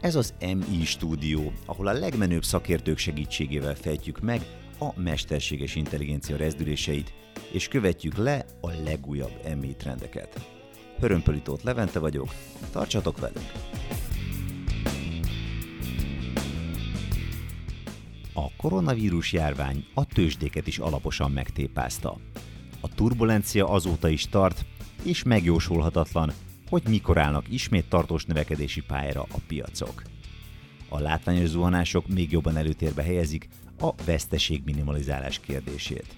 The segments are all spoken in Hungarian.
Ez az MI stúdió, ahol a legmenőbb szakértők segítségével fejtjük meg a mesterséges intelligencia rezdüléseit, és követjük le a legújabb MI trendeket. Hörömpölitót Levente vagyok, tartsatok velünk! A koronavírus járvány a tőzsdéket is alaposan megtépázta. A turbulencia azóta is tart, és megjósolhatatlan, hogy mikor állnak ismét tartós növekedési pályára a piacok. A látványos zuhanások még jobban előtérbe helyezik a veszteség minimalizálás kérdését.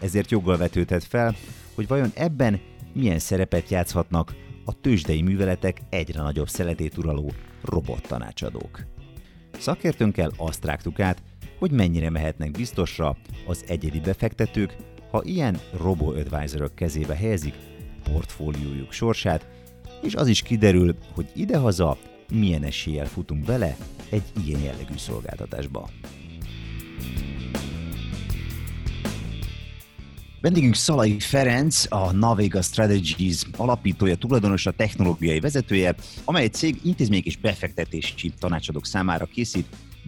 Ezért joggal vetődhet fel, hogy vajon ebben milyen szerepet játszhatnak a tőzsdei műveletek egyre nagyobb szeletét uraló robottanácsadók. Szakértőnkkel azt rágtuk át, hogy mennyire mehetnek biztosra az egyedi befektetők, ha ilyen robo-advisorok kezébe helyezik portfóliójuk sorsát, és az is kiderül, hogy idehaza milyen eséllyel futunk bele egy ilyen jellegű szolgáltatásba. Vendégünk Szalai Ferenc, a Navega Strategies alapítója, tulajdonosa, technológiai vezetője, amely cég intézmények és befektetési tanácsadók számára készít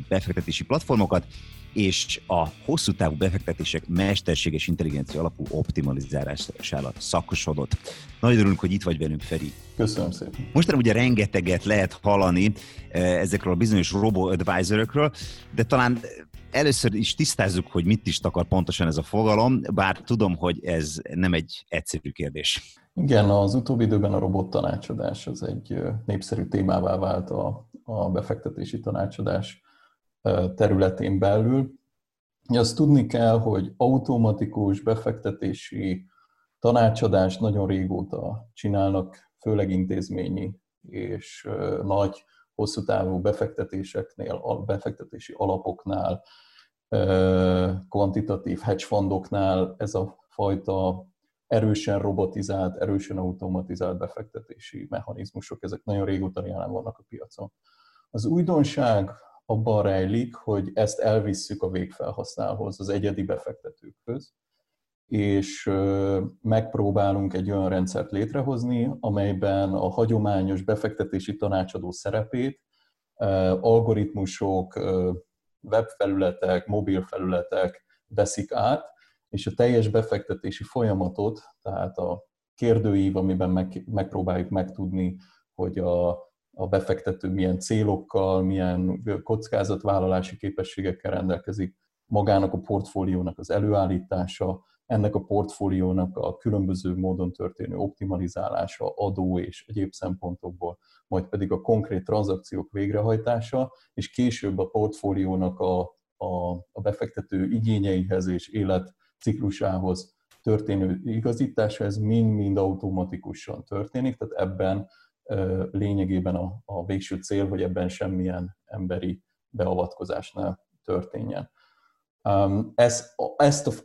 befektetési platformokat, és a hosszú távú befektetések mesterséges intelligencia alapú optimalizálására szakosodott. Nagyon örülünk, hogy itt vagy velünk, Feri. Köszönöm szépen. Mostanában ugye rengeteget lehet hallani eh, ezekről a bizonyos robo-advisorokról, de talán először is tisztázzuk, hogy mit is takar pontosan ez a fogalom, bár tudom, hogy ez nem egy egyszerű kérdés. Igen, az utóbbi időben a robot tanácsadás az egy népszerű témává vált a, a befektetési tanácsadás területén belül. Azt tudni kell, hogy automatikus befektetési tanácsadást nagyon régóta csinálnak, főleg intézményi és nagy, hosszú távú befektetéseknél, befektetési alapoknál, kvantitatív hedge fundoknál ez a fajta erősen robotizált, erősen automatizált befektetési mechanizmusok, ezek nagyon régóta jelen vannak a piacon. Az újdonság abban rejlik, hogy ezt elvisszük a végfelhasználóhoz, az egyedi befektetőkhöz, és megpróbálunk egy olyan rendszert létrehozni, amelyben a hagyományos befektetési tanácsadó szerepét algoritmusok, webfelületek, mobilfelületek veszik át, és a teljes befektetési folyamatot, tehát a kérdőív, amiben meg, megpróbáljuk megtudni, hogy a a befektető milyen célokkal, milyen kockázatvállalási képességekkel rendelkezik, magának a portfóliónak az előállítása, ennek a portfóliónak a különböző módon történő optimalizálása, adó és egyéb szempontokból, majd pedig a konkrét tranzakciók végrehajtása, és később a portfóliónak a, a, a befektető igényeihez és életciklusához történő igazítása, ez mind-mind automatikusan történik, tehát ebben lényegében a, a végső cél, hogy ebben semmilyen emberi beavatkozás ne történjen. Ez, ezt, a,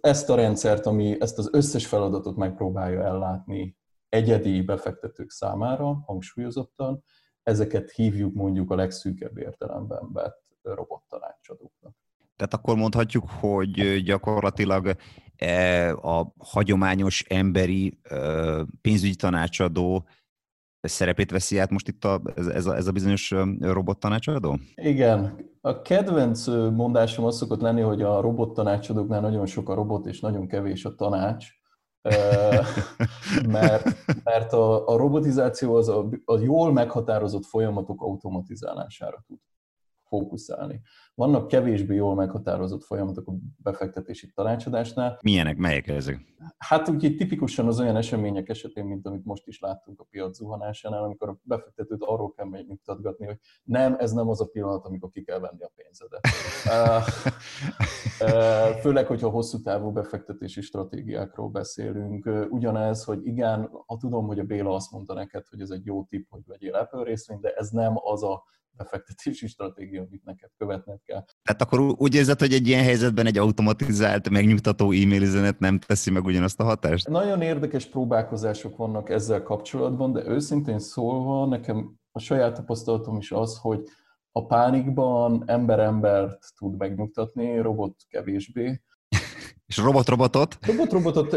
ezt a rendszert, ami ezt az összes feladatot megpróbálja ellátni egyedi befektetők számára, hangsúlyozottan, ezeket hívjuk mondjuk a legszűkebb értelemben vett robottanácsadóknak. Tehát akkor mondhatjuk, hogy gyakorlatilag e, a hagyományos emberi pénzügyi tanácsadó szerepét veszi át most itt a, ez, ez, a, ez a bizonyos robot tanácsadó? Igen. A kedvenc mondásom az szokott lenni, hogy a robot tanácsadóknál nagyon sok a robot, és nagyon kevés a tanács. mert, mert a, a robotizáció az a, a jól meghatározott folyamatok automatizálására tud fókuszálni. Vannak kevésbé jól meghatározott folyamatok a befektetési tanácsadásnál. Milyenek, melyek ezek? Hát úgy tipikusan az olyan események esetén, mint amit most is láttunk a piac zuhanásánál, amikor a befektetőt arról kell megnyugtatgatni, hogy nem, ez nem az a pillanat, amikor ki kell venni a pénzedet. Főleg, hogyha hosszú távú befektetési stratégiákról beszélünk. Ugyanez, hogy igen, ha tudom, hogy a Béla azt mondta neked, hogy ez egy jó tipp, hogy vegyél Apple részvényt, de ez nem az a befektetési stratégia, amit neked követned kell. Tehát akkor úgy érzed, hogy egy ilyen helyzetben egy automatizált, megnyugtató e-mail üzenet nem teszi meg ugyanazt a hatást? Nagyon érdekes próbálkozások vannak ezzel kapcsolatban, de őszintén szólva nekem a saját tapasztalatom is az, hogy a pánikban ember embert tud megnyugtatni, robot kevésbé. És robot-robotot? Robot-robotot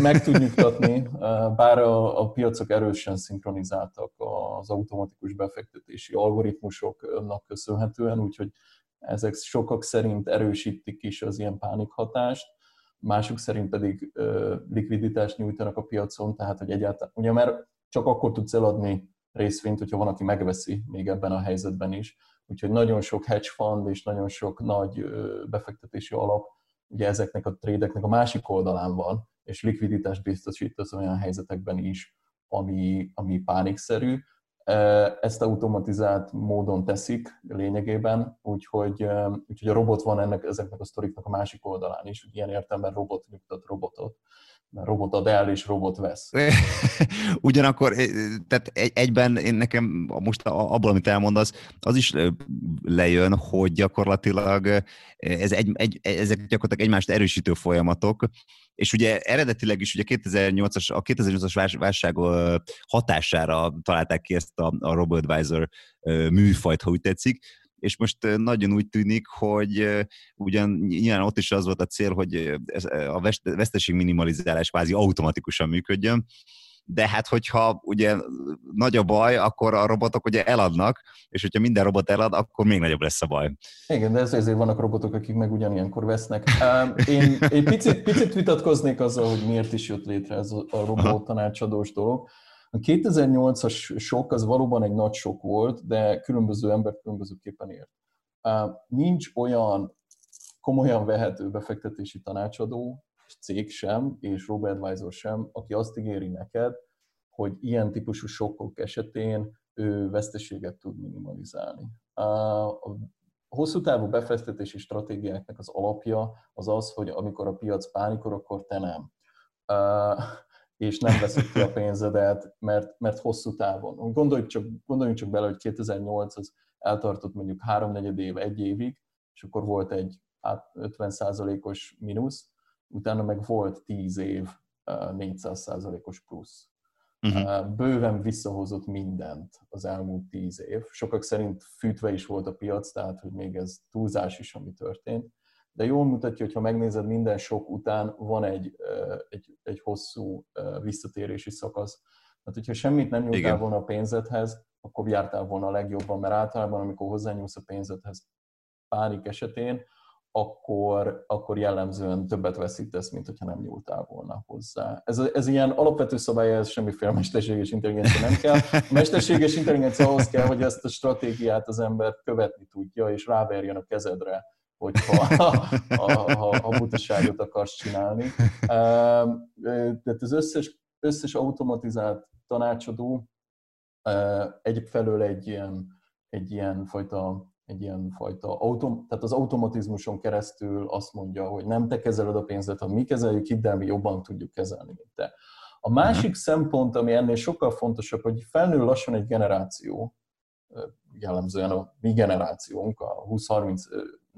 meg tud nyugtatni, bár a, a piacok erősen szinkronizáltak az automatikus befektetési algoritmusoknak köszönhetően, úgyhogy ezek sokak szerint erősítik is az ilyen pánikhatást, mások szerint pedig likviditást nyújtanak a piacon, tehát hogy egyáltalán, ugye mert csak akkor tudsz eladni részvényt, hogyha van, aki megveszi még ebben a helyzetben is. Úgyhogy nagyon sok hedge fund és nagyon sok nagy befektetési alap ugye ezeknek a trédeknek a másik oldalán van, és likviditást biztosít az olyan helyzetekben is, ami, ami pánikszerű. Ezt automatizált módon teszik lényegében, úgyhogy, úgyhogy a robot van ennek, ezeknek a sztoriknak a másik oldalán is, hogy ilyen értelemben robot nyugtat robotot robot ad el, és robot vesz. Ugyanakkor, tehát egyben én nekem most abból, amit elmondasz, az is lejön, hogy gyakorlatilag ez egy, egy, ezek gyakorlatilag egymást erősítő folyamatok, és ugye eredetileg is ugye 2008-as, a 2008-as válság hatására találták ki ezt a, a RoboAdvisor műfajt, ha úgy tetszik, és most nagyon úgy tűnik, hogy ugyan nyilván ott is az volt a cél, hogy a veszteség minimalizálás kvázi automatikusan működjön, de hát hogyha ugye nagy a baj, akkor a robotok ugye eladnak, és hogyha minden robot elad, akkor még nagyobb lesz a baj. Igen, de ezért vannak robotok, akik meg ugyanilyenkor vesznek. Én, én picit, picit vitatkoznék azzal, hogy miért is jött létre ez a robot tanácsadós dolog. A 2008-as sok az valóban egy nagy sok volt, de különböző ember különbözőképpen ért. Nincs olyan komolyan vehető befektetési tanácsadó, cég sem, és Robert Advisor sem, aki azt ígéri neked, hogy ilyen típusú sokkok esetén ő veszteséget tud minimalizálni. A hosszú távú befektetési stratégiáknak az alapja az az, hogy amikor a piac pánikor, akkor te nem és nem veszed ki a pénzedet, mert, mert hosszú távon. Gondoljuk csak, gondoljunk csak bele, hogy 2008 az eltartott mondjuk háromnegyed év, egy évig, és akkor volt egy 50%-os mínusz, utána meg volt 10 év 400%-os plusz. Uh-huh. Bőven visszahozott mindent az elmúlt 10 év. Sokak szerint fűtve is volt a piac, tehát hogy még ez túlzás is, ami történt de jól mutatja, hogy ha megnézed, minden sok után van egy, egy, egy hosszú visszatérési szakasz. Tehát, hogyha semmit nem nyújtál Igen. volna a pénzedhez, akkor jártál volna a legjobban, mert általában, amikor hozzányúlsz a pénzedhez pánik esetén, akkor, akkor jellemzően többet veszítesz, mint hogyha nem nyúltál volna hozzá. Ez, ez ilyen alapvető szabály, ez semmiféle mesterséges intelligencia nem kell. A mesterséges intelligencia ahhoz kell, hogy ezt a stratégiát az ember követni tudja, és ráverjen a kezedre hogyha ha, ha, ha butaságot akarsz csinálni. Tehát az összes, összes automatizált tanácsadó egyfelől egy ilyen, egy ilyen fajta egy ilyen fajta autom, tehát az automatizmuson keresztül azt mondja, hogy nem te kezeled a pénzet, hanem mi kezeljük itt, de mi jobban tudjuk kezelni, mint te. A másik uh-huh. szempont, ami ennél sokkal fontosabb, hogy felnő lassan egy generáció, jellemzően a mi generációnk, a 20-30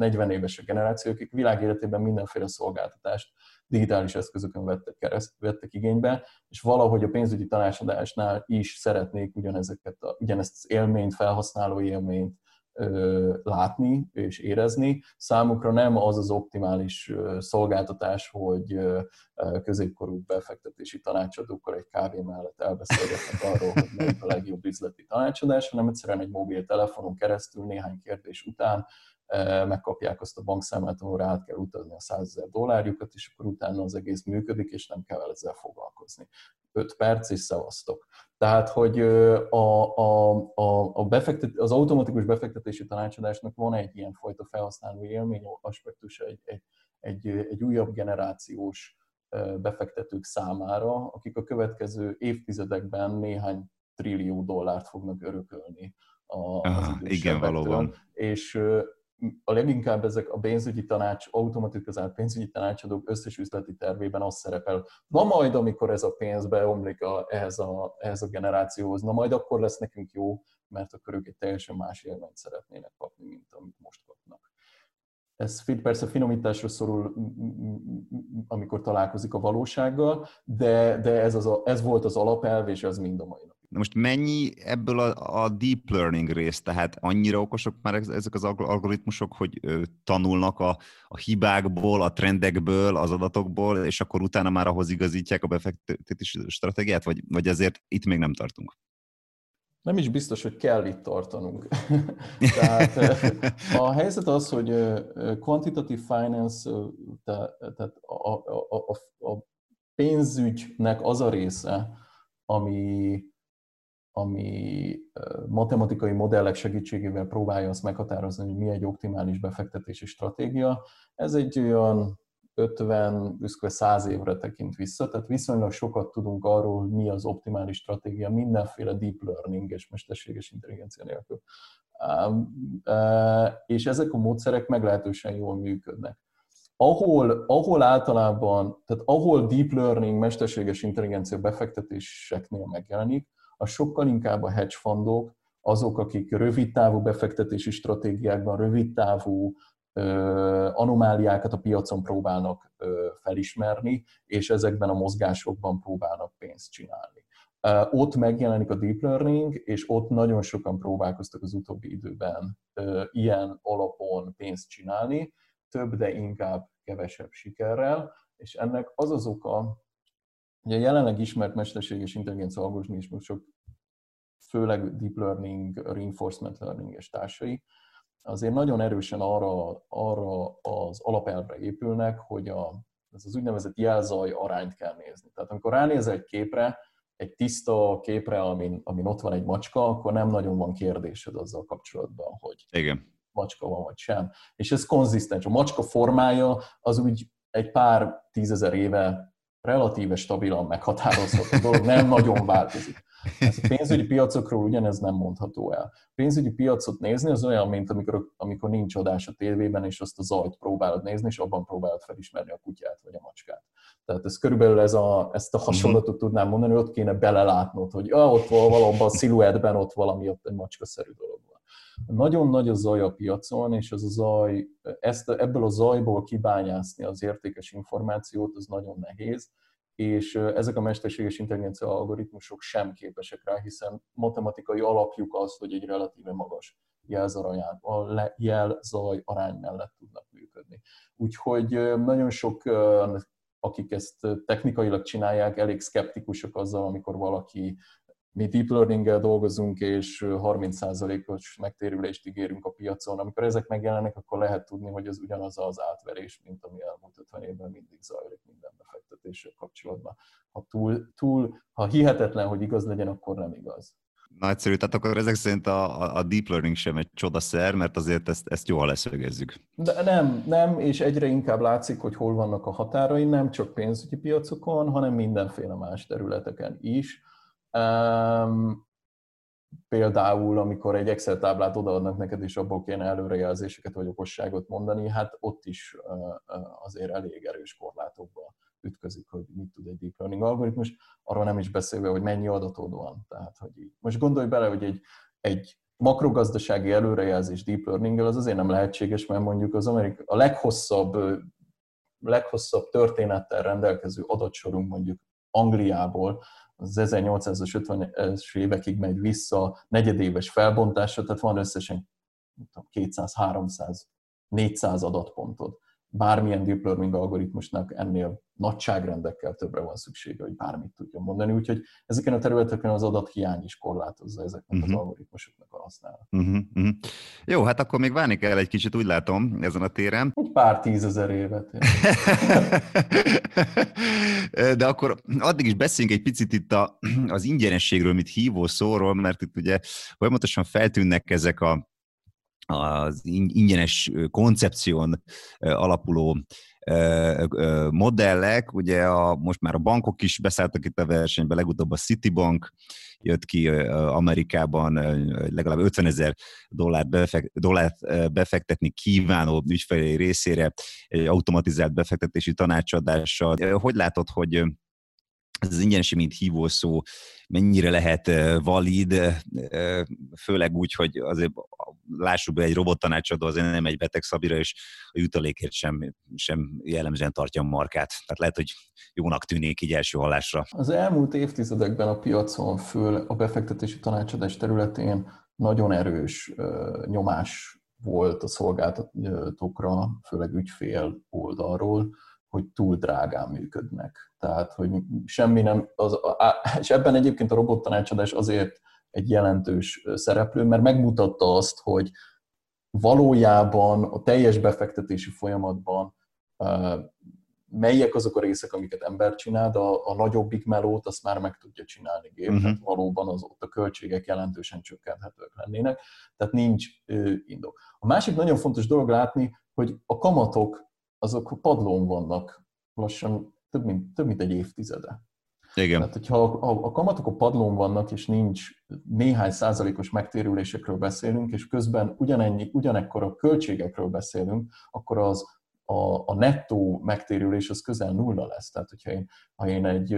40 évesek generációk, akik világ életében mindenféle szolgáltatást digitális eszközökön vettek, kereszt, vettek igénybe, és valahogy a pénzügyi tanácsadásnál is szeretnék ugyanezeket a, ugyanezt az élményt, felhasználó élményt ö, látni és érezni. Számukra nem az az optimális ö, szolgáltatás, hogy ö, középkorú befektetési tanácsadókkal egy kávé mellett elbeszélgetnek arról, hogy melyik a legjobb üzleti tanácsadás, hanem egyszerűen egy mobiltelefonon keresztül néhány kérdés után megkapják azt a bankszámlát, ahol át kell utazni a 100 ezer dollárjukat, és akkor utána az egész működik, és nem kell ezzel foglalkozni. 5 perc, és szavaztok. Tehát, hogy a, a, a, a befektet, az automatikus befektetési tanácsadásnak van egy ilyen fajta felhasználó élmény aspektus egy, egy, egy, egy újabb generációs befektetők számára, akik a következő évtizedekben néhány trillió dollárt fognak örökölni a, az Aha, igen, valóban. És a leginkább ezek a pénzügyi tanács, automatizált pénzügyi tanácsadók összes üzleti tervében az szerepel, na majd, amikor ez a pénz beomlik a, ehhez, a, ehhez a generációhoz, na majd akkor lesz nekünk jó, mert akkor ők egy teljesen más élményt szeretnének kapni, mint amit most kapnak. Ez persze finomításra szorul, amikor találkozik a valósággal, de, de ez, az a, ez volt az alapelv, és ez mind a mai napig most mennyi ebből a, a deep learning rész, tehát annyira okosok már ezek az algoritmusok, hogy tanulnak a, a hibákból, a trendekből, az adatokból, és akkor utána már ahhoz igazítják a befektetési stratégiát, vagy, vagy ezért itt még nem tartunk? Nem is biztos, hogy kell itt tartanunk. tehát a helyzet az, hogy quantitative finance, tehát a, a, a, a pénzügynek az a része, ami, ami matematikai modellek segítségével próbálja azt meghatározni, hogy mi egy optimális befektetési stratégia. Ez egy olyan 50, 100 évre tekint vissza, tehát viszonylag sokat tudunk arról, hogy mi az optimális stratégia mindenféle deep learning és mesterséges intelligencia nélkül. És ezek a módszerek meglehetősen jól működnek. Ahol, ahol általában, tehát ahol deep learning, mesterséges intelligencia befektetéseknél megjelenik, a sokkal inkább a hedge fundok, azok, akik rövid távú befektetési stratégiákban, rövid távú anomáliákat a piacon próbálnak felismerni, és ezekben a mozgásokban próbálnak pénzt csinálni. Ott megjelenik a deep learning, és ott nagyon sokan próbálkoztak az utóbbi időben ilyen alapon pénzt csinálni, több, de inkább kevesebb sikerrel, és ennek az az oka, a jelenleg ismert mesterséges intelligencia algoritmusok, főleg deep learning, reinforcement learning és társai, azért nagyon erősen arra, arra az alapelvre épülnek, hogy a, ez az úgynevezett jelzaj arányt kell nézni. Tehát amikor ránézel egy képre, egy tiszta képre, amin, amin ott van egy macska, akkor nem nagyon van kérdésed azzal kapcsolatban, hogy Igen. macska van vagy sem. És ez konzisztens. A macska formája az úgy egy pár tízezer éve relatíve stabilan meghatározható dolog, nem nagyon változik. Ez a pénzügyi piacokról ugyanez nem mondható el. A pénzügyi piacot nézni az olyan, mint amikor, amikor nincs adás a tévében, és azt a zajt próbálod nézni, és abban próbálod felismerni a kutyát vagy a macskát. Tehát ez körülbelül ez a, ezt a hasonlatot tudnám mondani, hogy ott kéne belelátnod, hogy ah, ott van valahol a sziluettben, ott valami ott egy macskaszerű dolog. Nagyon nagy a zaj a piacon, és ez a zaj, ezt, ebből a zajból kibányászni az értékes információt, az nagyon nehéz és ezek a mesterséges intelligencia algoritmusok sem képesek rá, hiszen matematikai alapjuk az, hogy egy relatíve magas jelzaj arány mellett tudnak működni. Úgyhogy nagyon sok, akik ezt technikailag csinálják, elég szkeptikusak azzal, amikor valaki mi deep learning dolgozunk, és 30%-os megtérülést ígérünk a piacon. Amikor ezek megjelennek, akkor lehet tudni, hogy ez ugyanaz az átverés, mint ami elmúlt 50 évben mindig zajlik minden befektetéssel kapcsolatban. Ha, túl, túl, ha hihetetlen, hogy igaz legyen, akkor nem igaz. Nagyszerű, tehát akkor ezek szerint a, a deep learning sem egy csodaszer, mert azért ezt, ezt jól leszögezzük. De nem, nem, és egyre inkább látszik, hogy hol vannak a határai, nem csak pénzügyi piacokon, hanem mindenféle más területeken is Um, például, amikor egy Excel táblát odaadnak neked, és abból kéne előrejelzéseket vagy okosságot mondani, hát ott is azért elég erős korlátokba ütközik, hogy mit tud egy deep learning algoritmus, arról nem is beszélve, hogy mennyi adatod van. Tehát, hogy így. Most gondolj bele, hogy egy, egy makrogazdasági előrejelzés deep learning az azért nem lehetséges, mert mondjuk az Amerika, a leghosszabb, leghosszabb történettel rendelkező adatsorunk mondjuk Angliából, az 1850-es évekig megy vissza, negyedéves felbontásra, tehát van összesen 200, 300, 400 adatpontod. Bármilyen deep learning algoritmusnak ennél nagyságrendekkel többre van szüksége, hogy bármit tudjon mondani. Úgyhogy ezeken a területeken az adathiány is korlátozza ezeknek uh-huh. az mhm. algoritmusoknak a használatát. Uh-huh. Uh-huh. Jó, hát akkor még várni kell egy kicsit, úgy látom, ezen a téren. Egy pár tízezer évet. De akkor addig is beszéljünk egy picit itt a, az ingyenességről, mint hívó szóról, mert itt ugye folyamatosan feltűnnek ezek a az ingyenes koncepción alapuló modellek, ugye a, most már a bankok is beszálltak itt a versenybe, legutóbb a Citibank jött ki Amerikában legalább 50 ezer dollárt, befekt, dollárt befektetni kívánó ügyfelé részére egy automatizált befektetési tanácsadással. Hogy látod, hogy ez az ingyenesi, mint hívószó mennyire lehet valid, főleg úgy, hogy azért lássuk be, egy robottanácsadó azért nem egy beteg szabira, és a jutalékért sem, sem jellemzően tartja a markát. Tehát lehet, hogy jónak tűnik így első hallásra. Az elmúlt évtizedekben a piacon föl a befektetési tanácsadás területén nagyon erős nyomás volt a szolgáltatókra, főleg ügyfél oldalról, hogy túl drágán működnek. Tehát, hogy semmi nem, az, és ebben egyébként a robottanácsadás azért egy jelentős szereplő, mert megmutatta azt, hogy valójában a teljes befektetési folyamatban melyek azok a részek, amiket ember csinál, de a, a nagyobbik melót azt már meg tudja csinálni gép, uh-huh. tehát valóban az ott a költségek jelentősen csökkenthetők lennének, tehát nincs ö, indok. A másik nagyon fontos dolog látni, hogy a kamatok azok padlón vannak lassan több mint, több mint egy évtizede. Igen. Tehát, hogyha a, kamatok a padlón vannak, és nincs néhány százalékos megtérülésekről beszélünk, és közben ugyanennyi, ugyanekkor a költségekről beszélünk, akkor az a, a nettó megtérülés az közel nulla lesz. Tehát, hogyha én, ha én egy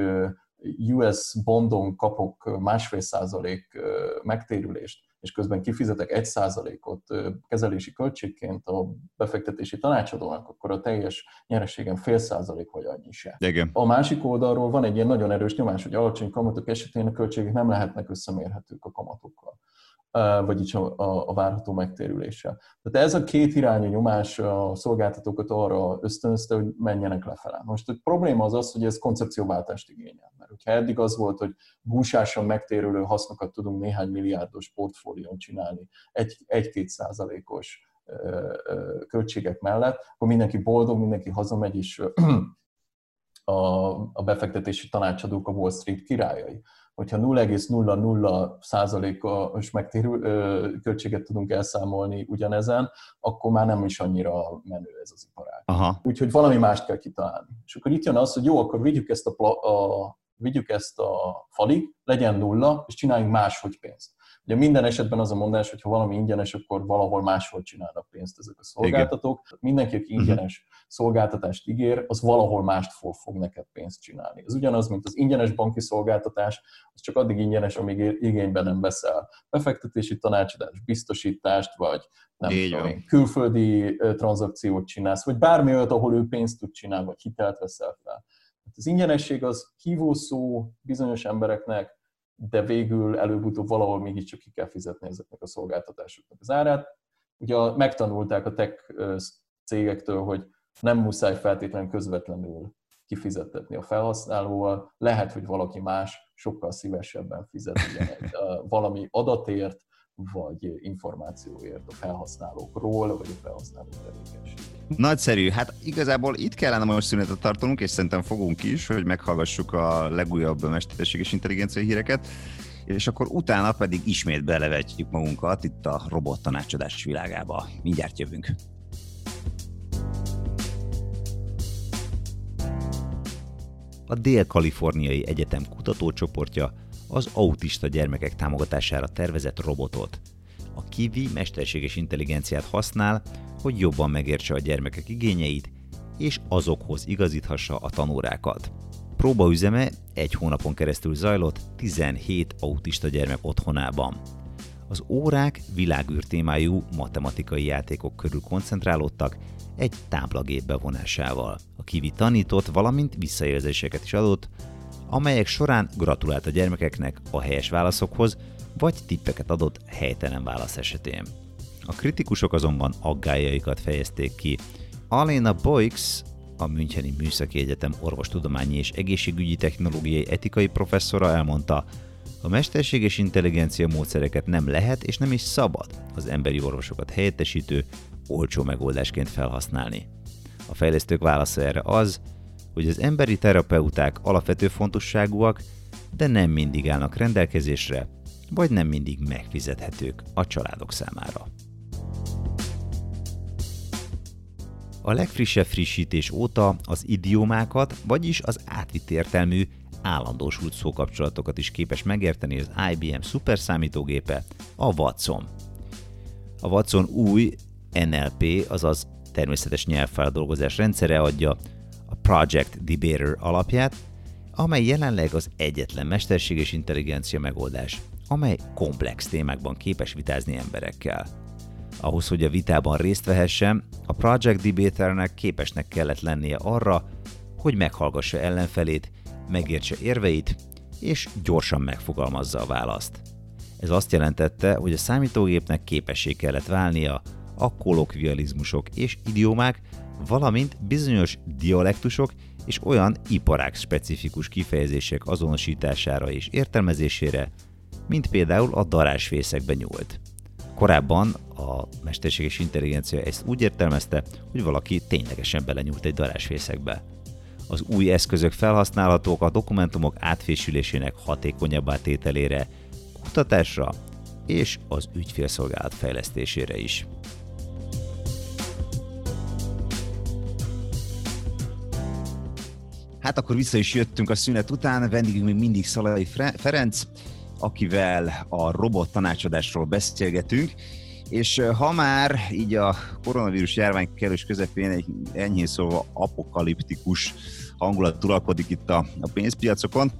US bondon kapok másfél százalék megtérülést, és közben kifizetek egy százalékot kezelési költségként a befektetési tanácsadónak, akkor a teljes nyereségem fél százalék vagy annyi se. Igen. A másik oldalról van egy ilyen nagyon erős nyomás, hogy alacsony kamatok esetén a költségek nem lehetnek összemérhetők a kamatokkal vagyis a, a, a várható megtérüléssel. Tehát ez a két irányú nyomás a szolgáltatókat arra ösztönözte, hogy menjenek lefele. Most a probléma az az, hogy ez koncepcióváltást igényel. Mert hogyha eddig az volt, hogy búsásan megtérülő hasznokat tudunk néhány milliárdos portfólión csinálni, egy-két százalékos költségek mellett, akkor mindenki boldog, mindenki hazamegy, és a, a befektetési tanácsadók a Wall Street királyai hogyha 0,00%-os megtérül, költséget tudunk elszámolni ugyanezen, akkor már nem is annyira menő ez az iparág. Aha. Úgyhogy valami mást kell kitalálni. És akkor itt jön az, hogy jó, akkor vigyük ezt a, a, vigyük ezt a falig, legyen nulla, és csináljunk máshogy pénzt. Ugye minden esetben az a mondás, hogy ha valami ingyenes, akkor valahol máshol csinálnak pénzt ezek a szolgáltatók. Igen. Mindenki, aki mhm. ingyenes szolgáltatást ígér, az valahol mást fog, fog neked pénzt csinálni. Ez ugyanaz, mint az ingyenes banki szolgáltatás, az csak addig ingyenes, amíg igényben nem veszel befektetési tanácsadást, biztosítást, vagy nem tudom én, külföldi tranzakciót csinálsz, vagy bármi olyat, ahol ő pénzt tud csinálni, vagy hitelt veszel fel. Hát az ingyenesség az hívószó bizonyos embereknek, de végül előbb-utóbb valahol mégiscsak ki kell fizetni ezeknek a szolgáltatásoknak az árát. Ugye megtanulták a tech cégektől, hogy nem muszáj feltétlenül közvetlenül kifizettetni a felhasználóval, lehet, hogy valaki más sokkal szívesebben fizet egy, valami adatért, vagy információért a felhasználókról, vagy a felhasználó tevékenység. Nagyszerű. Hát igazából itt kellene most szünetet tartanunk, és szerintem fogunk is, hogy meghallgassuk a legújabb mesterséges intelligencia híreket, és akkor utána pedig ismét belevetjük magunkat itt a robot tanácsadás világába. Mindjárt jövünk. A Dél-Kaliforniai Egyetem kutatócsoportja az autista gyermekek támogatására tervezett robotot. A Kiwi mesterséges intelligenciát használ, hogy jobban megértse a gyermekek igényeit, és azokhoz igazíthassa a tanórákat. Próbaüzeme egy hónapon keresztül zajlott 17 autista gyermek otthonában. Az órák világűr témájú matematikai játékok körül koncentrálódtak egy táblagép bevonásával. A kivi tanított, valamint visszajelzéseket is adott, amelyek során gratulált a gyermekeknek a helyes válaszokhoz, vagy tippeket adott helytelen válasz esetén. A kritikusok azonban aggájaikat fejezték ki. Alena Boix, a Müncheni Műszaki Egyetem orvostudományi és egészségügyi technológiai etikai professzora elmondta, a mesterséges intelligencia módszereket nem lehet és nem is szabad az emberi orvosokat helyettesítő, olcsó megoldásként felhasználni. A fejlesztők válasza erre az, hogy az emberi terapeuták alapvető fontosságúak, de nem mindig állnak rendelkezésre, vagy nem mindig megfizethetők a családok számára. A legfrissebb frissítés óta az idiomákat, vagyis az átvitt értelmű, állandósult szókapcsolatokat is képes megérteni az IBM szuperszámítógépe, a Watson. A Watson új NLP, azaz természetes nyelvfeldolgozás rendszere adja a Project Debater alapját, amely jelenleg az egyetlen mesterséges intelligencia megoldás, amely komplex témákban képes vitázni emberekkel. Ahhoz, hogy a vitában részt vehessen, a Project Debaternek képesnek kellett lennie arra, hogy meghallgassa ellenfelét, megértse érveit, és gyorsan megfogalmazza a választ. Ez azt jelentette, hogy a számítógépnek képessé kellett válnia a kolokvializmusok és idiomák, valamint bizonyos dialektusok és olyan iparág specifikus kifejezések azonosítására és értelmezésére, mint például a darásfészekbe nyúlt. Korábban a mesterséges intelligencia ezt úgy értelmezte, hogy valaki ténylegesen belenyúlt egy darásfészekbe. Az új eszközök felhasználhatók a dokumentumok átfésülésének hatékonyabbá tételére, kutatásra és az ügyfélszolgálat fejlesztésére is. Hát akkor vissza is jöttünk a szünet után, vendégünk még mindig Szalai Ferenc, akivel a robot tanácsadásról beszélgetünk, és ha már így a koronavírus járvány kellős közepén egy enyhén szóval apokaliptikus hangulat uralkodik itt a, a pénzpiacokon,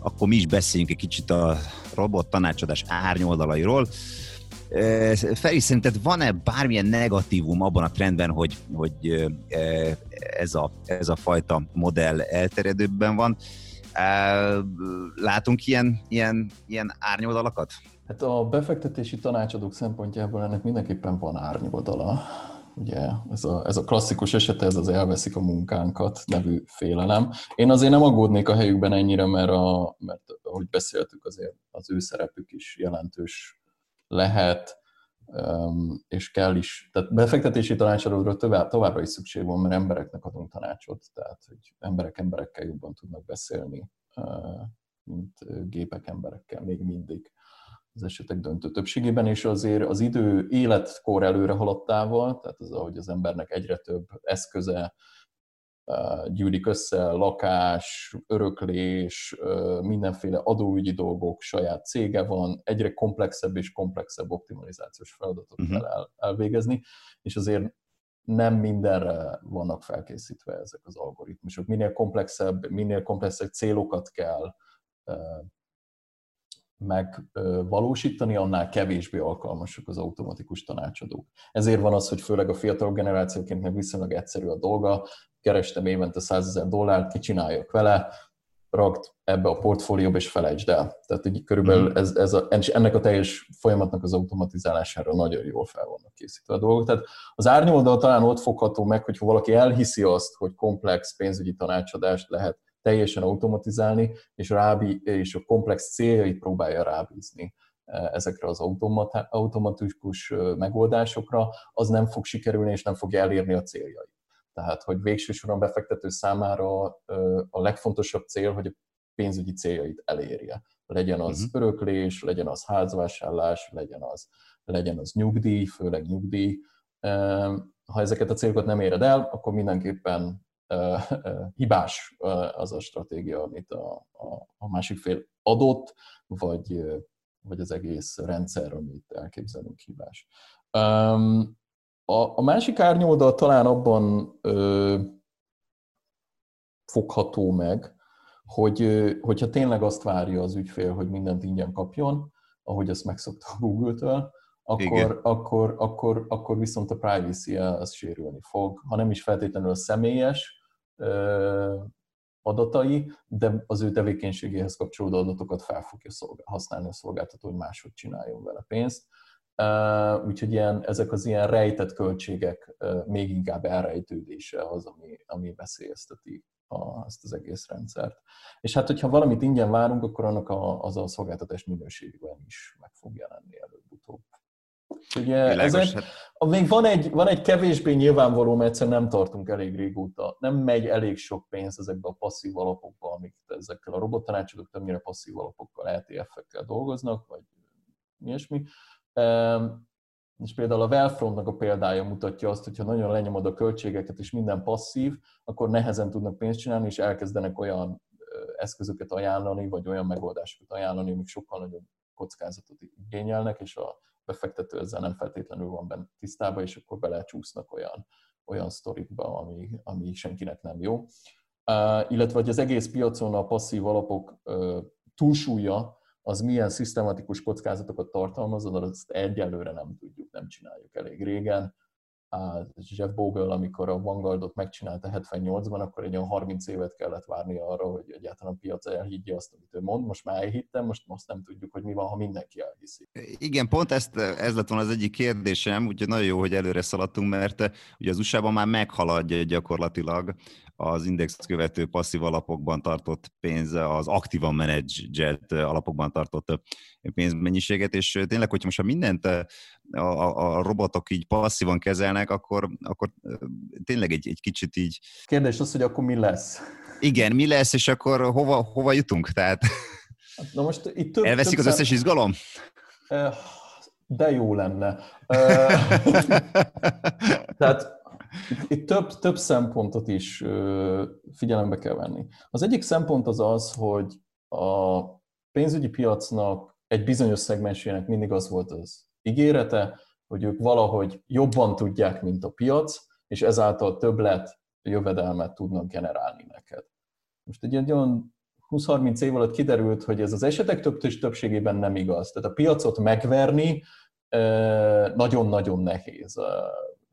akkor mi is beszéljünk egy kicsit a robot tanácsadás árnyoldalairól. Feri, szerinted van-e bármilyen negatívum abban a trendben, hogy, hogy ez, a, ez a fajta modell elterjedőbben van? Látunk ilyen, ilyen, ilyen árnyoldalakat? Hát a befektetési tanácsadók szempontjából ennek mindenképpen van árnyoldala. Ugye ez a, ez a klasszikus eset, ez az elveszik a munkánkat nevű félelem. Én azért nem aggódnék a helyükben ennyire, mert, a, mert ahogy beszéltük, azért az ő szerepük is jelentős lehet, és kell is. Tehát befektetési tanácsadóra továbbra is szükség van, mert embereknek adunk tanácsot, tehát hogy emberek emberekkel jobban tudnak beszélni, mint gépek emberekkel még mindig az esetek döntő többségében, és azért az idő életkor előre haladtával, tehát az, ahogy az embernek egyre több eszköze gyűlik össze, lakás, öröklés, mindenféle adóügyi dolgok, saját cége van, egyre komplexebb és komplexebb optimalizációs feladatot uh-huh. kell el, elvégezni, és azért nem mindenre vannak felkészítve ezek az algoritmusok. Minél komplexebb, minél komplexebb célokat kell megvalósítani, annál kevésbé alkalmasak az automatikus tanácsadók. Ezért van az, hogy főleg a fiatal generációként meg viszonylag egyszerű a dolga, kerestem évente 100 ezer dollárt, kicsináljak vele, ragd ebbe a portfólióba, és felejtsd el. Tehát így körülbelül mhm. ez, ez a, ennek a teljes folyamatnak az automatizálására nagyon jól fel vannak készítve a dolgok. Tehát az árnyoldal talán ott fogható meg, hogyha valaki elhiszi azt, hogy komplex pénzügyi tanácsadást lehet teljesen automatizálni, és, rábí, és a komplex céljait próbálja rábízni e, ezekre az automatikus megoldásokra, az nem fog sikerülni, és nem fogja elérni a céljait. Tehát, hogy végső soron befektető számára a legfontosabb cél, hogy a pénzügyi céljait elérje. Legyen az uh-huh. öröklés, legyen az házvásárlás, legyen az, legyen az nyugdíj, főleg nyugdíj. Ha ezeket a célokat nem éred el, akkor mindenképpen hibás az a stratégia, amit a, a, a másik fél adott, vagy, vagy az egész rendszer, amit elképzelünk hibás. A, a másik árnyoldal talán abban ö, fogható meg, hogy hogyha tényleg azt várja az ügyfél, hogy mindent ingyen kapjon, ahogy ezt megszokta a Google-től, akkor, akkor, akkor, akkor viszont a privacy az sérülni fog, ha nem is feltétlenül a személyes adatai, de az ő tevékenységéhez kapcsolódó adatokat fel fogja használni a szolgáltató, hogy máshogy csináljon vele pénzt úgyhogy ilyen, ezek az ilyen rejtett költségek még inkább elrejtődése az, ami, ami veszélyezteti a, ezt az egész rendszert. És hát, hogyha valamit ingyen várunk, akkor annak a, az a szolgáltatás minőségben is meg fog jelenni előbb-utóbb. Ugye ezek, hát... még van egy, van egy kevésbé nyilvánvaló, mert egyszerűen nem tartunk elég régóta. Nem megy elég sok pénz ezekbe a passzív alapokba, amik ezekkel a robottanácsadók többnyire passzív alapokkal, ETF-ekkel dolgoznak, vagy ilyesmi. És például a Wellfrontnak a példája mutatja azt, hogy ha nagyon lenyomod a költségeket és minden passzív, akkor nehezen tudnak pénzt csinálni, és elkezdenek olyan eszközöket ajánlani, vagy olyan megoldásokat ajánlani, amik sokkal nagyobb kockázatot igényelnek, és a befektető ezzel nem feltétlenül van benne tisztában, és akkor belecsúsznak olyan, olyan sztorikba, ami, ami senkinek nem jó. Uh, illetve, hogy az egész piacon a passzív alapok uh, túlsúlya az milyen szisztematikus kockázatokat tartalmaz, azt egyelőre nem tudjuk, nem csináljuk elég régen. Jeff Bogle, amikor a Vanguardot megcsinálta 78-ban, akkor egy olyan 30 évet kellett várni arra, hogy egyáltalán a piac elhiggye azt, amit ő mond. Most már elhittem, most, most nem tudjuk, hogy mi van, ha mindenki elhiszi. Igen, pont ezt, ez lett volna az egyik kérdésem, úgyhogy nagyon jó, hogy előre szaladtunk, mert ugye az USA-ban már meghaladja gyakorlatilag az index követő passzív alapokban tartott pénz, az aktívan menedzselt alapokban tartott pénzmennyiséget, és tényleg, hogyha most ha mindent a, a, robotok így passzívan kezelnek, akkor, akkor tényleg egy, egy kicsit így... Kérdés az, hogy akkor mi lesz? Igen, mi lesz, és akkor hova, hova jutunk? Tehát Na most itt több, elveszik több az összes izgalom? De jó lenne. Tehát itt több, több szempontot is figyelembe kell venni. Az egyik szempont az az, hogy a pénzügyi piacnak egy bizonyos szegmensének mindig az volt az ígérete, hogy ők valahogy jobban tudják, mint a piac, és ezáltal többlet jövedelmet tudnak generálni neked. Most egy, olyan 20-30 év alatt kiderült, hogy ez az esetek több többségében nem igaz. Tehát a piacot megverni nagyon-nagyon nehéz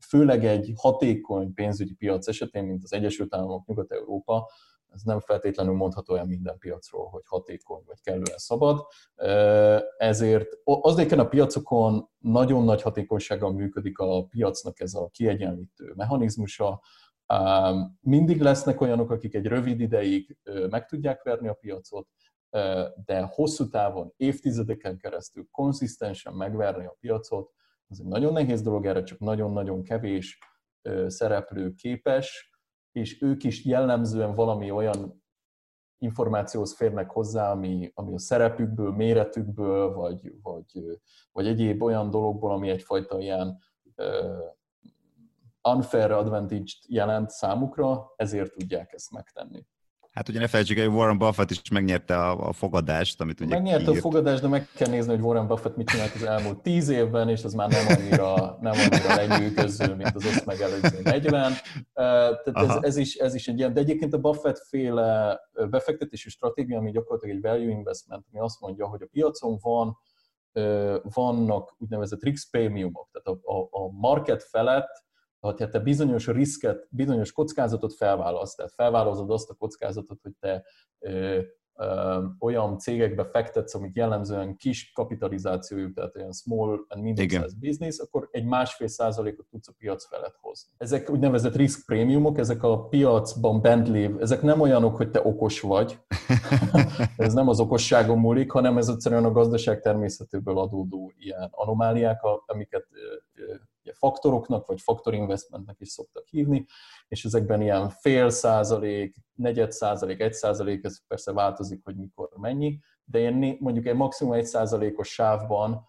főleg egy hatékony pénzügyi piac esetén, mint az Egyesült Államok, Nyugat-Európa, ez nem feltétlenül mondható olyan minden piacról, hogy hatékony vagy kellően szabad. Ezért azéken a piacokon nagyon nagy hatékonysággal működik a piacnak ez a kiegyenlítő mechanizmusa. Mindig lesznek olyanok, akik egy rövid ideig meg tudják verni a piacot, de hosszú távon, évtizedeken keresztül konszisztensen megverni a piacot, ez egy nagyon nehéz dolog, erre csak nagyon-nagyon kevés szereplő képes, és ők is jellemzően valami olyan információhoz férnek hozzá, ami, ami a szerepükből, méretükből, vagy, vagy, vagy egyéb olyan dologból, ami egyfajta ilyen uh, unfair advantage jelent számukra, ezért tudják ezt megtenni. Hát ugye ne felejtsük, hogy Warren Buffett is megnyerte a, a fogadást, amit ugye Megnyerte kiírt. a fogadást, de meg kell nézni, hogy Warren Buffett mit csinált az elmúlt tíz évben, és az már nem annyira, nem annyira lenyűgöző, mint az azt megelőző 40. Tehát ez, ez, is, ez is egy ilyen, de egyébként a Buffett féle befektetési stratégia, ami gyakorlatilag egy value investment, ami azt mondja, hogy a piacon van, vannak úgynevezett risk premiumok, tehát a, a, a market felett ha te bizonyos riszket, bizonyos kockázatot felválasz, tehát felvállalod azt a kockázatot, hogy te ö, ö, olyan cégekbe fektetsz, amik jellemzően kis kapitalizációjú, tehát olyan small and medium size business, akkor egy másfél százalékot tudsz a piac felett hozni. Ezek úgynevezett risk prémiumok, ezek a piacban bent lév, ezek nem olyanok, hogy te okos vagy, ez nem az okosságon múlik, hanem ez egyszerűen a gazdaság természetéből adódó ilyen anomáliák, amiket ugye faktoroknak, vagy faktor investmentnek is szoktak hívni, és ezekben ilyen fél százalék, negyed százalék, egy százalék, ez persze változik, hogy mikor mennyi, de én mondjuk egy maximum egy százalékos sávban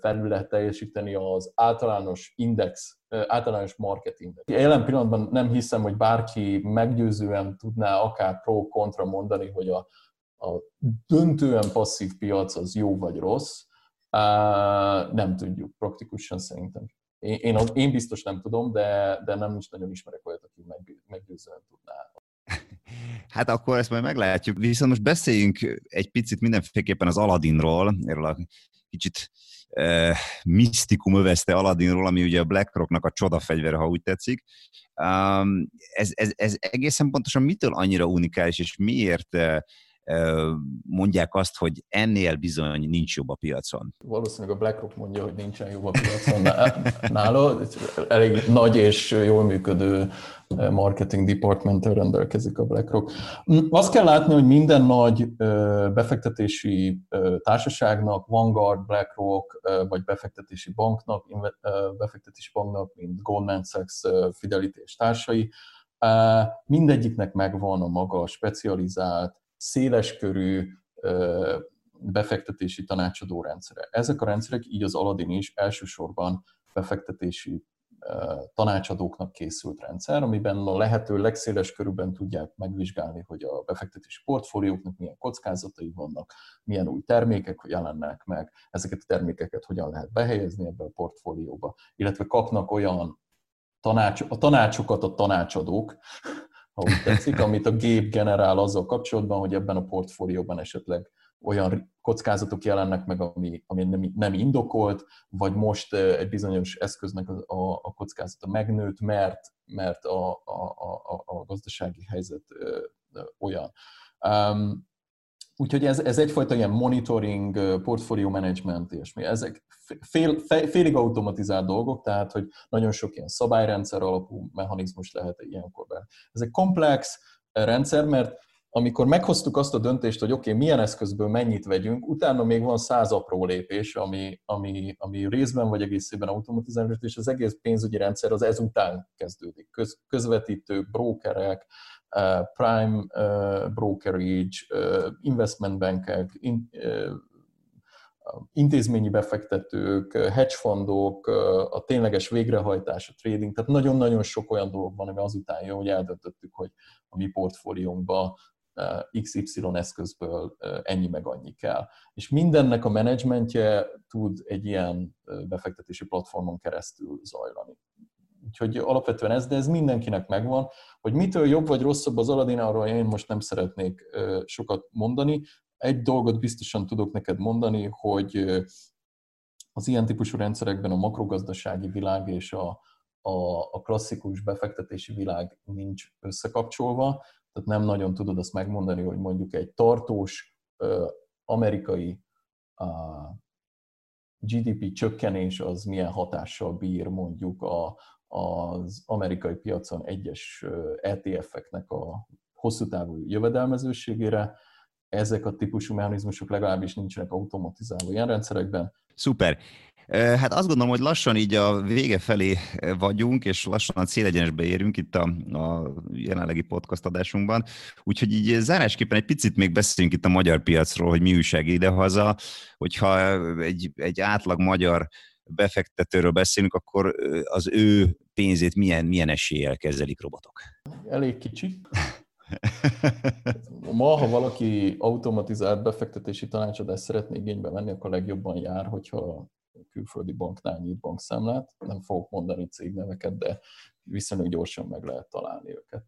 felül lehet teljesíteni az általános index, általános market index. Jelen pillanatban nem hiszem, hogy bárki meggyőzően tudná akár pro-kontra mondani, hogy a, a döntően passzív piac az jó vagy rossz. Nem tudjuk praktikusan szerintem. Én, én, én biztos nem tudom, de, de nem is nagyon ismerek olyat, aki meg, meggyőzően tudná. Hát akkor ezt majd meglátjuk. Viszont most beszéljünk egy picit mindenféleképpen az Aladdinról, erről a kicsit uh, misztikum övezte Aladdinról, ami ugye a BlackRocknak a csodafegyvere, ha úgy tetszik. Um, ez, ez, ez egészen pontosan mitől annyira unikális, és miért uh, mondják azt, hogy ennél bizony nincs jobb a piacon. Valószínűleg a BlackRock mondja, hogy nincsen jobb a piacon nála. Elég nagy és jól működő marketing department rendelkezik a BlackRock. Azt kell látni, hogy minden nagy befektetési társaságnak, Vanguard, BlackRock, vagy befektetési banknak, befektetési banknak, mint Goldman Sachs, Fidelity és társai, mindegyiknek megvan a maga specializált széleskörű befektetési tanácsadó rendszere. Ezek a rendszerek, így az Aladdin is elsősorban befektetési tanácsadóknak készült rendszer, amiben a lehető legszéles körülben tudják megvizsgálni, hogy a befektetési portfólióknak milyen kockázatai vannak, milyen új termékek jelennek meg, ezeket a termékeket hogyan lehet behelyezni ebbe a portfólióba, illetve kapnak olyan tanács, a tanácsokat a tanácsadók, ha úgy tetszik, amit a gép generál azzal kapcsolatban, hogy ebben a portfólióban esetleg olyan kockázatok jelennek meg, ami, ami nem, nem indokolt, vagy most egy bizonyos eszköznek a, a, a kockázata megnőtt, mert, mert a, a, a, a gazdasági helyzet olyan. Um, úgyhogy ez, ez egyfajta ilyen monitoring, portfolio management, és mi. Ezek fél, félig automatizált dolgok, tehát hogy nagyon sok ilyen szabályrendszer alapú mechanizmus lehet ilyenkor be. Ez egy komplex rendszer, mert amikor meghoztuk azt a döntést, hogy oké, okay, milyen eszközből mennyit vegyünk, utána még van száz apró lépés, ami, ami, ami részben vagy egészében automatizálás, és az egész pénzügyi rendszer az ezután kezdődik. Köz, közvetítők, brokerek, uh, prime brokerage, investment bankek, in, intézményi befektetők, hedgefondok, a tényleges végrehajtás, a trading, tehát nagyon-nagyon sok olyan dolog van, ami azután jön, hogy eldöntöttük, hogy a mi portfóliónkba XY eszközből ennyi meg annyi kell. És mindennek a menedzsmentje tud egy ilyen befektetési platformon keresztül zajlani. Úgyhogy alapvetően ez, de ez mindenkinek megvan. Hogy mitől jobb vagy rosszabb az Aladdin, arról én most nem szeretnék sokat mondani. Egy dolgot biztosan tudok neked mondani, hogy az ilyen típusú rendszerekben a makrogazdasági világ és a, a, a klasszikus befektetési világ nincs összekapcsolva, tehát nem nagyon tudod azt megmondani, hogy mondjuk egy tartós amerikai GDP csökkenés az milyen hatással bír mondjuk a, az amerikai piacon egyes ETF-eknek a hosszú távú jövedelmezőségére. Ezek a típusú mechanizmusok legalábbis nincsenek automatizálva ilyen rendszerekben. Szuper. Hát azt gondolom, hogy lassan így a vége felé vagyunk, és lassan a célegyenesbe érünk itt a, a jelenlegi podcast adásunkban. Úgyhogy így zárásképpen egy picit még beszéljünk itt a magyar piacról, hogy mi újság idehaza, hogyha egy, egy átlag magyar befektetőről beszélünk, akkor az ő pénzét milyen, milyen eséllyel kezelik robotok? Elég kicsi. Ma, ha valaki automatizált befektetési tanácsadást szeretné igénybe venni, akkor legjobban jár, hogyha külföldi banknál nyit bankszámlát. Nem fogok mondani cégneveket, de viszonylag gyorsan meg lehet találni őket.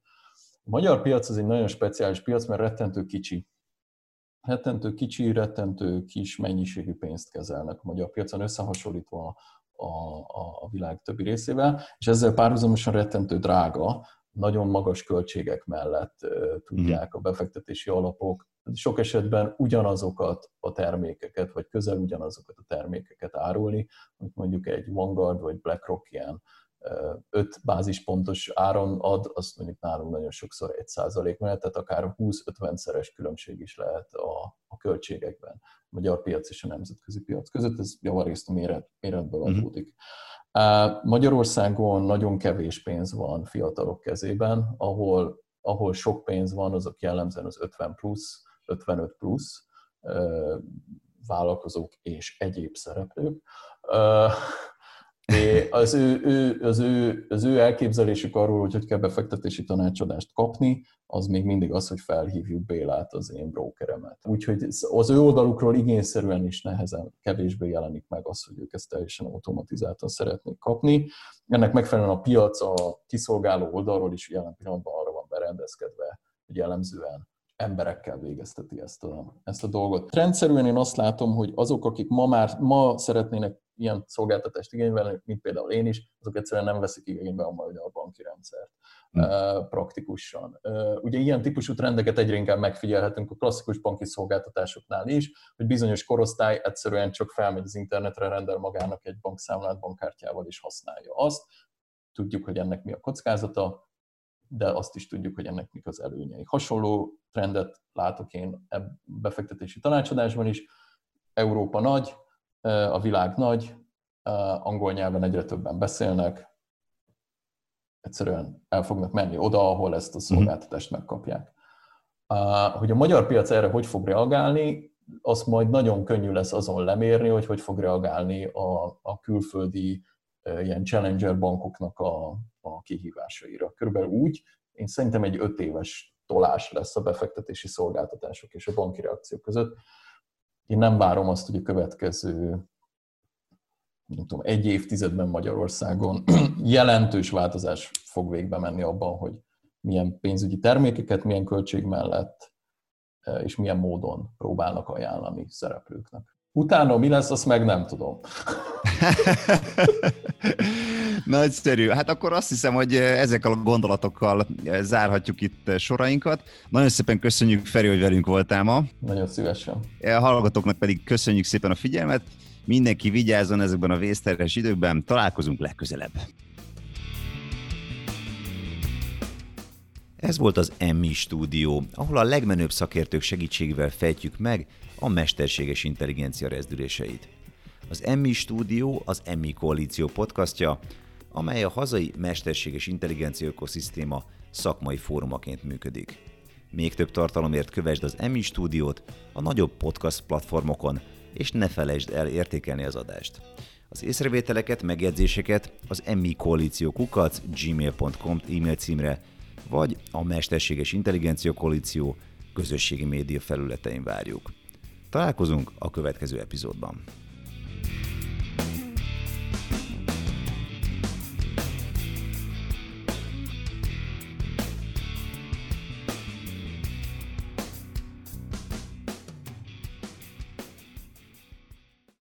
A magyar piac az egy nagyon speciális piac, mert rettentő kicsi. Rettentő kicsi, rettentő kis mennyiségű pénzt kezelnek a magyar piacon, összehasonlítva a, a, a világ többi részével, és ezzel párhuzamosan rettentő drága, nagyon magas költségek mellett tudják a befektetési alapok. Sok esetben ugyanazokat a termékeket, vagy közel ugyanazokat a termékeket árulni, amit mondjuk egy Vanguard vagy BlackRock ilyen 5 bázispontos áron ad, azt mondjuk nálunk nagyon sokszor 1 százalék mellett, tehát akár 20-50 szeres különbség is lehet a, a költségekben a magyar piac és a nemzetközi piac között, ez javarészt a méret, méretből mhm. adódik. Uh-huh. Magyarországon nagyon kevés pénz van fiatalok kezében, ahol, ahol sok pénz van, azok jellemzően az 50 plusz, 55 plusz vállalkozók és egyéb szereplők. Az ő, ő, az, ő, az ő elképzelésük arról, hogy hogy kell befektetési tanácsadást kapni, az még mindig az, hogy felhívjuk Bélát, az én brokeremet. Úgyhogy az ő oldalukról igényszerűen is nehezen, kevésbé jelenik meg az, hogy ők ezt teljesen automatizáltan szeretnék kapni. Ennek megfelelően a piac a kiszolgáló oldalról is jelen pillanatban arra van berendezkedve, hogy jellemzően emberekkel végezteti ezt a, ezt a dolgot. Rendszerűen én azt látom, hogy azok, akik ma már ma szeretnének ilyen szolgáltatást igénybe mint például én is, azok egyszerűen nem veszik igénybe a magyar banki rendszert hmm. praktikusan. Ugye ilyen típusú trendeket egyre inkább megfigyelhetünk a klasszikus banki szolgáltatásoknál is, hogy bizonyos korosztály egyszerűen csak felmegy az internetre, rendel magának egy bankszámlát bankkártyával és használja azt. Tudjuk, hogy ennek mi a kockázata, de azt is tudjuk, hogy ennek mik az előnyei. Hasonló trendet látok én befektetési tanácsadásban is. Európa nagy, a világ nagy, angol nyelven egyre többen beszélnek, egyszerűen el fognak menni oda, ahol ezt a mhm. szolgáltatást megkapják. Hogy a magyar piac erre hogy fog reagálni, azt majd nagyon könnyű lesz azon lemérni, hogy hogy fog reagálni a, a külföldi ilyen challenger bankoknak a, a kihívásaira. Körülbelül úgy, én szerintem egy öt éves tolás lesz a befektetési szolgáltatások és a banki reakciók között. Én nem várom azt, hogy a következő nem tudom, egy évtizedben Magyarországon jelentős változás fog végbe menni abban, hogy milyen pénzügyi termékeket, milyen költség mellett és milyen módon próbálnak ajánlani szereplőknek. Utána mi lesz, azt meg nem tudom. Nagyszerű. Hát akkor azt hiszem, hogy ezekkel a gondolatokkal zárhatjuk itt sorainkat. Nagyon szépen köszönjük, Feri, hogy velünk voltál ma. Nagyon szívesen. A hallgatóknak pedig köszönjük szépen a figyelmet. Mindenki vigyázzon ezekben a vészterhes időkben. Találkozunk legközelebb. Ez volt az Emmi stúdió, ahol a legmenőbb szakértők segítségével fejtjük meg a mesterséges intelligencia rezdüléseit. Az Emmi stúdió az Emmi Koalíció podcastja, amely a hazai mesterséges intelligencia ökoszisztéma szakmai fórumaként működik. Még több tartalomért kövesd az Emmi stúdiót a nagyobb podcast platformokon, és ne felejtsd el értékelni az adást. Az észrevételeket, megjegyzéseket az Emmi Koalíció kukac gmail.com e-mail címre vagy a Mesterséges Intelligencia Koalíció közösségi média felületein várjuk. Találkozunk a következő epizódban.